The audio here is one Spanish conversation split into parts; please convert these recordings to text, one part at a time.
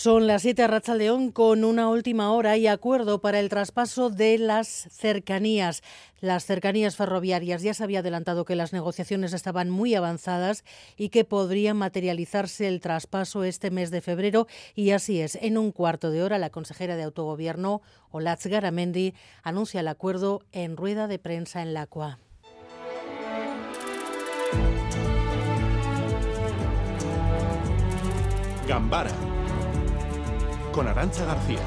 Son las 7 a León con una última hora y acuerdo para el traspaso de las cercanías. Las cercanías ferroviarias ya se había adelantado que las negociaciones estaban muy avanzadas y que podría materializarse el traspaso este mes de febrero y así es. En un cuarto de hora la consejera de autogobierno, Olatz Garamendi, anuncia el acuerdo en rueda de prensa en Lacua. Gambara con Arancha García.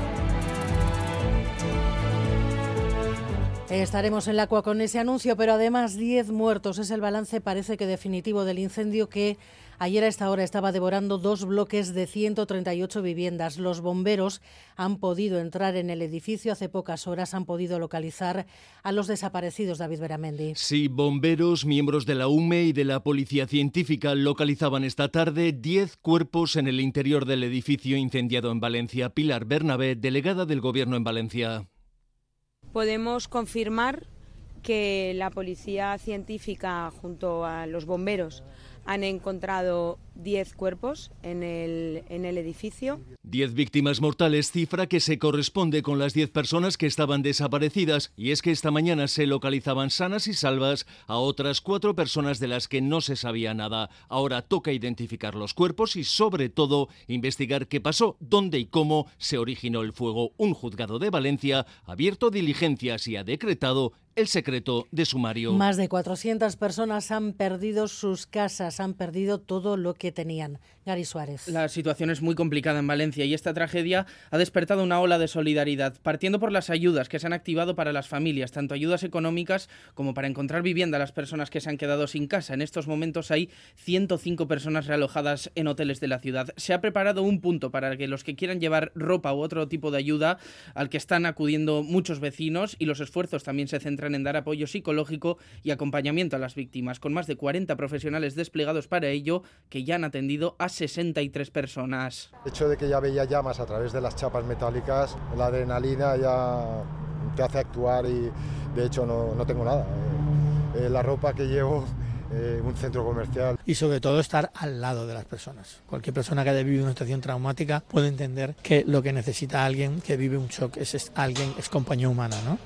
Estaremos en la CUA con ese anuncio, pero además 10 muertos es el balance, parece que definitivo, del incendio que ayer a esta hora estaba devorando dos bloques de 138 viviendas. Los bomberos han podido entrar en el edificio. Hace pocas horas han podido localizar a los desaparecidos, David Beramendi. Sí, bomberos, miembros de la UME y de la Policía Científica localizaban esta tarde 10 cuerpos en el interior del edificio incendiado en Valencia. Pilar Bernabé, delegada del Gobierno en Valencia. Podemos confirmar que la Policía Científica junto a los bomberos han encontrado 10 cuerpos en el, en el edificio. 10 víctimas mortales, cifra que se corresponde con las 10 personas que estaban desaparecidas, y es que esta mañana se localizaban sanas y salvas a otras cuatro personas de las que no se sabía nada. Ahora toca identificar los cuerpos y, sobre todo, investigar qué pasó, dónde y cómo se originó el fuego. Un juzgado de Valencia ha abierto diligencias y ha decretado el secreto de sumario. Más de 400 personas han perdido sus casas, han perdido todo lo que tenían. Gary Suárez. La situación es muy complicada en Valencia y esta tragedia ha despertado una ola de solidaridad, partiendo por las ayudas que se han activado para las familias, tanto ayudas económicas como para encontrar vivienda a las personas que se han quedado sin casa. En estos momentos hay 105 personas realojadas en hoteles de la ciudad. Se ha preparado un punto para que los que quieran llevar ropa u otro tipo de ayuda, al que están acudiendo muchos vecinos y los esfuerzos también se centran en dar apoyo psicológico y acompañamiento a las víctimas, con más de 40 profesionales desplegados para ello que ya han atendido a 63 personas. El hecho de que ya veía llamas a través de las chapas metálicas, la adrenalina ya te hace actuar y de hecho no, no tengo nada. Eh, eh, la ropa que llevo eh, un centro comercial. Y sobre todo estar al lado de las personas. Cualquier persona que haya vivido una situación traumática puede entender que lo que necesita alguien que vive un shock es, es alguien, es compañía humana, ¿no?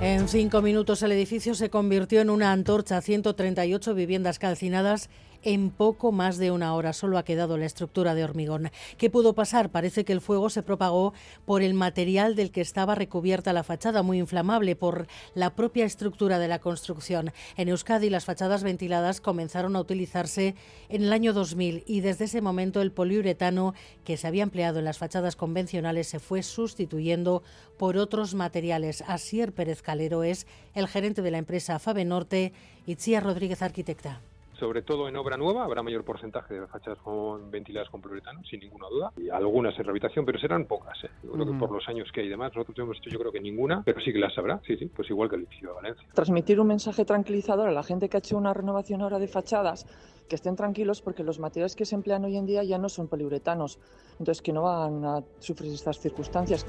En cinco minutos el edificio se convirtió en una antorcha, 138 viviendas calcinadas en poco más de una hora. Solo ha quedado la estructura de hormigón. ¿Qué pudo pasar? Parece que el fuego se propagó por el material del que estaba recubierta la fachada, muy inflamable, por la propia estructura de la construcción. En Euskadi las fachadas ventiladas comenzaron a utilizarse en el año 2000 y desde ese momento el poliuretano que se había empleado en las fachadas convencionales se fue sustituyendo por otros materiales. Asier Pérez Calero es el gerente de la empresa Fabe Norte y Chía Rodríguez Arquitecta sobre todo en obra nueva, habrá mayor porcentaje de fachadas con ventiladas con poliuretano, sin ninguna duda, y algunas en rehabilitación, pero serán pocas. ¿eh? Yo creo que por los años que hay y demás, nosotros hemos hecho yo creo que ninguna, pero sí que las habrá, sí, sí, pues igual que el edificio de Valencia. Transmitir un mensaje tranquilizador a la gente que ha hecho una renovación ahora de fachadas, que estén tranquilos porque los materiales que se emplean hoy en día ya no son poliuretanos, entonces que no van a sufrir estas circunstancias.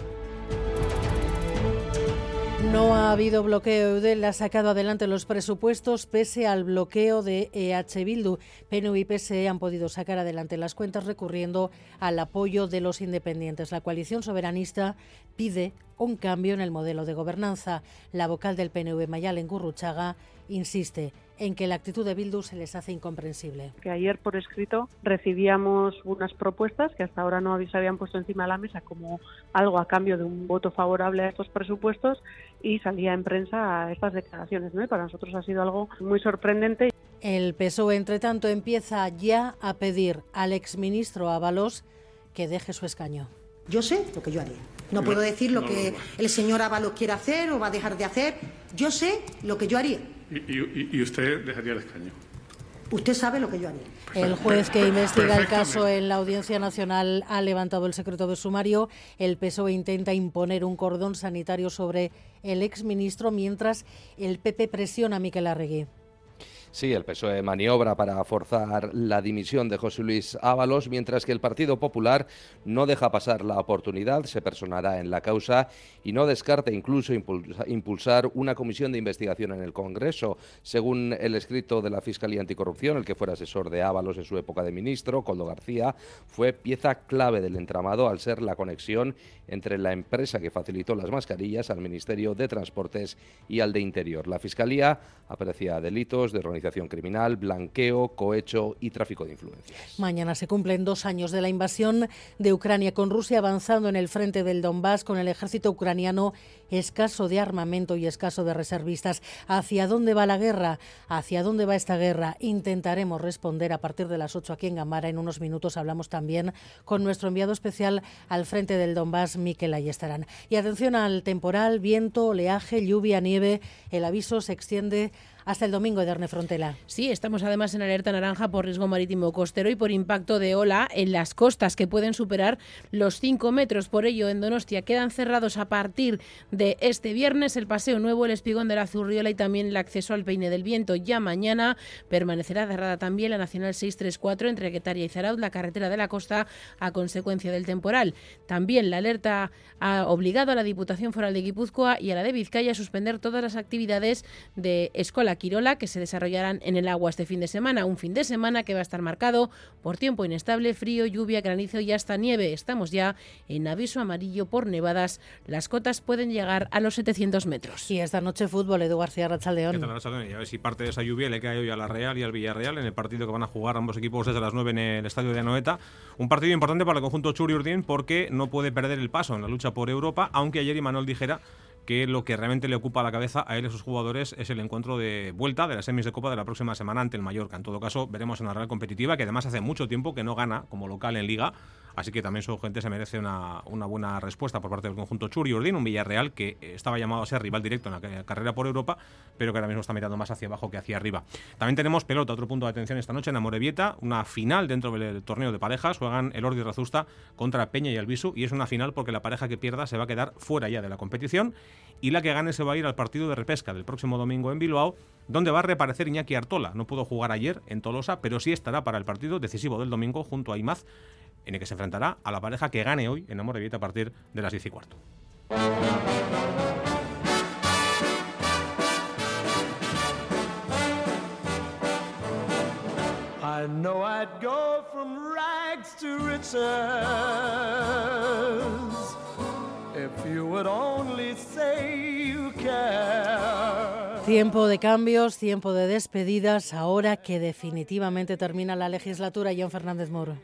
No ha habido bloqueo. Eudel ha sacado adelante los presupuestos pese al bloqueo de EH Bildu. PNU y PSE han podido sacar adelante las cuentas recurriendo al apoyo de los independientes. La coalición soberanista pide un cambio en el modelo de gobernanza. La vocal del PNV, Mayalen Gurruchaga, insiste en que la actitud de Bildu se les hace incomprensible. Que ayer por escrito recibíamos unas propuestas que hasta ahora no se habían puesto encima de la mesa como algo a cambio de un voto favorable a estos presupuestos y salía en prensa estas declaraciones. ¿no? para nosotros ha sido algo muy sorprendente. El PSOE, entre tanto, empieza ya a pedir al exministro Ábalos que deje su escaño. Yo sé lo que yo haría. No puedo decir lo que el señor Ábalos quiere hacer o va a dejar de hacer. Yo sé lo que yo haría. ¿Y, usted dejaría el escaño? Usted sabe lo que yo haría. El juez que investiga el caso en la Audiencia Nacional ha levantado el secreto de sumario. El PSOE intenta imponer un cordón sanitario sobre el exministro mientras el PP presiona a Miquel Arregui. Sí, el PSOE maniobra para forzar la dimisión de José Luis Ábalos, mientras que el Partido Popular no deja pasar la oportunidad, se personará en la causa y no descarta incluso impulsar una comisión de investigación en el Congreso. Según el escrito de la Fiscalía Anticorrupción, el que fuera asesor de Ábalos en su época de ministro, Coldo García, fue pieza clave del entramado al ser la conexión entre la empresa que facilitó las mascarillas al Ministerio de Transportes y al de Interior. La Fiscalía aprecia delitos de organización criminal, blanqueo, cohecho y tráfico de influencias. Mañana se cumplen dos años de la invasión de Ucrania, con Rusia avanzando en el frente del Donbass, con el ejército ucraniano escaso de armamento y escaso de reservistas. ¿Hacia dónde va la guerra? ¿Hacia dónde va esta guerra? Intentaremos responder a partir de las 8 aquí en Gamara. En unos minutos hablamos también con nuestro enviado especial al frente del Donbass, Miquel Ayestarán. Y atención al temporal, viento, oleaje, lluvia, nieve. El aviso se extiende hasta el domingo, Ederne Frontela. Sí, estamos además en alerta naranja por riesgo marítimo costero y por impacto de ola en las costas que pueden superar los 5 metros. Por ello, en Donostia quedan cerrados a partir de este viernes el Paseo Nuevo, el Espigón de la Zurriola y también el acceso al Peine del Viento. Ya mañana permanecerá cerrada también la Nacional 634 entre Guetaria y Zaraud, la carretera de la costa, a consecuencia del temporal. También la alerta ha obligado a la Diputación Foral de Guipúzcoa y a la de Vizcaya a suspender todas las actividades de escuela Quirola que se desarrollarán en el agua este fin de semana. Un fin de semana que va a estar marcado por tiempo inestable, frío, lluvia, granizo y hasta nieve. Estamos ya en aviso amarillo por nevadas. Las cotas pueden llegar a los 700 metros. Y esta noche fútbol, Edu García Rachaldeón. ¿Qué tal, Y a ver si parte de esa lluvia le cae hoy a la Real y al Villarreal en el partido que van a jugar ambos equipos desde las 9 en el estadio de Anoeta. Un partido importante para el conjunto Churi Urdín porque no puede perder el paso en la lucha por Europa, aunque ayer Imanol dijera que lo que realmente le ocupa la cabeza a él y a sus jugadores es el encuentro de vuelta de las semis de Copa de la próxima semana ante el Mallorca. En todo caso, veremos en la Real competitiva, que además hace mucho tiempo que no gana como local en Liga Así que también su gente se merece una, buena respuesta por parte del conjunto Churi Ordín, un Villarreal que estaba llamado a ser rival directo en la carrera por Europa, pero que ahora mismo está mirando más hacia abajo que hacia arriba. También tenemos pelota, otro punto de atención esta noche en Amorebieta, una final dentro del torneo de parejas. Juegan el Ordi Razusta contra Peña y Albisu y es una final porque la pareja que pierda se va a quedar fuera ya de la competición y la que gane se va a ir al partido de repesca del próximo domingo en Bilbao, donde va a reaparecer Iñaki Artola. No pudo jugar ayer en Tolosa, pero sí estará para el partido decisivo del domingo junto a Imaz en el que se enfrentará a la pareja que gane hoy en Amor a partir de las 10 y cuarto. Tiempo de cambios, tiempo de despedidas, ahora que definitivamente termina la legislatura. John Fernández Moro.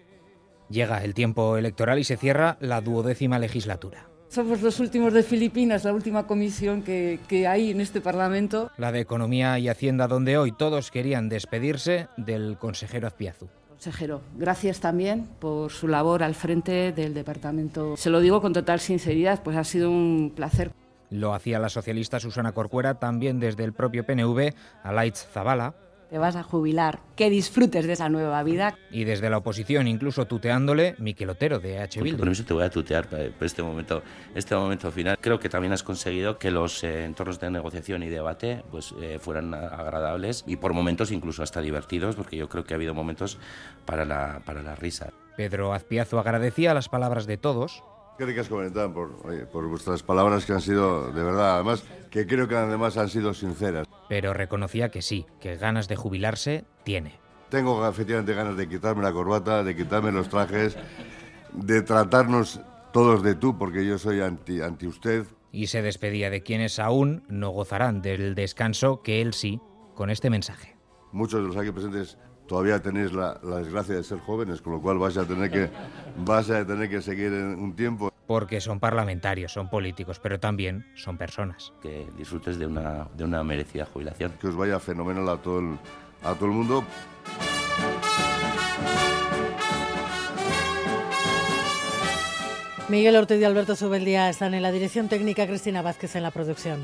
Llega el tiempo electoral y se cierra la duodécima legislatura. Somos los últimos de Filipinas, la última comisión que, que, hay en este Parlamento. La de Economía y Hacienda, donde hoy todos querían despedirse del consejero Azpiazu. Consejero, gracias también por su labor al frente del departamento. Se lo digo con total sinceridad, pues ha sido un placer. Lo hacía la socialista Susana Corcuera, también desde el propio PNV, a Laitz Zavala, te vas a jubilar, que disfrutes de esa nueva vida. Y desde la oposición, incluso tuteándole, Miquel Otero de H. Bildu. Por eso te voy a tutear por este momento, este momento final. Creo que también has conseguido que los eh, entornos de negociación y debate pues, eh, fueran agradables y por momentos incluso hasta divertidos, porque yo creo que ha habido momentos para la, para la risa. Pedro Azpiazo agradecía las palabras de todos, Qué ricas comentan por, por vuestras palabras que han sido, de verdad, además, que creo que además han sido sinceras. Pero reconocía que sí, que ganas de jubilarse tiene. Tengo efectivamente ganas de quitarme la corbata, de quitarme los trajes, de tratarnos todos de tú, porque yo soy anti, anti usted. Y se despedía de quienes aún no gozarán del descanso que él sí, con este mensaje. Muchos de los aquí presentes todavía tenéis la, desgracia de ser jóvenes, con lo cual vas a tener que, vas a tener que seguir un tiempo. Porque son parlamentarios, son políticos, pero también son personas. Que disfrutes de una, de una merecida jubilación. Que os vaya fenomenal a todo el, a todo el mundo. Miguel Ortiz y Alberto Subeldía están en la dirección técnica, Cristina Vázquez en la producción.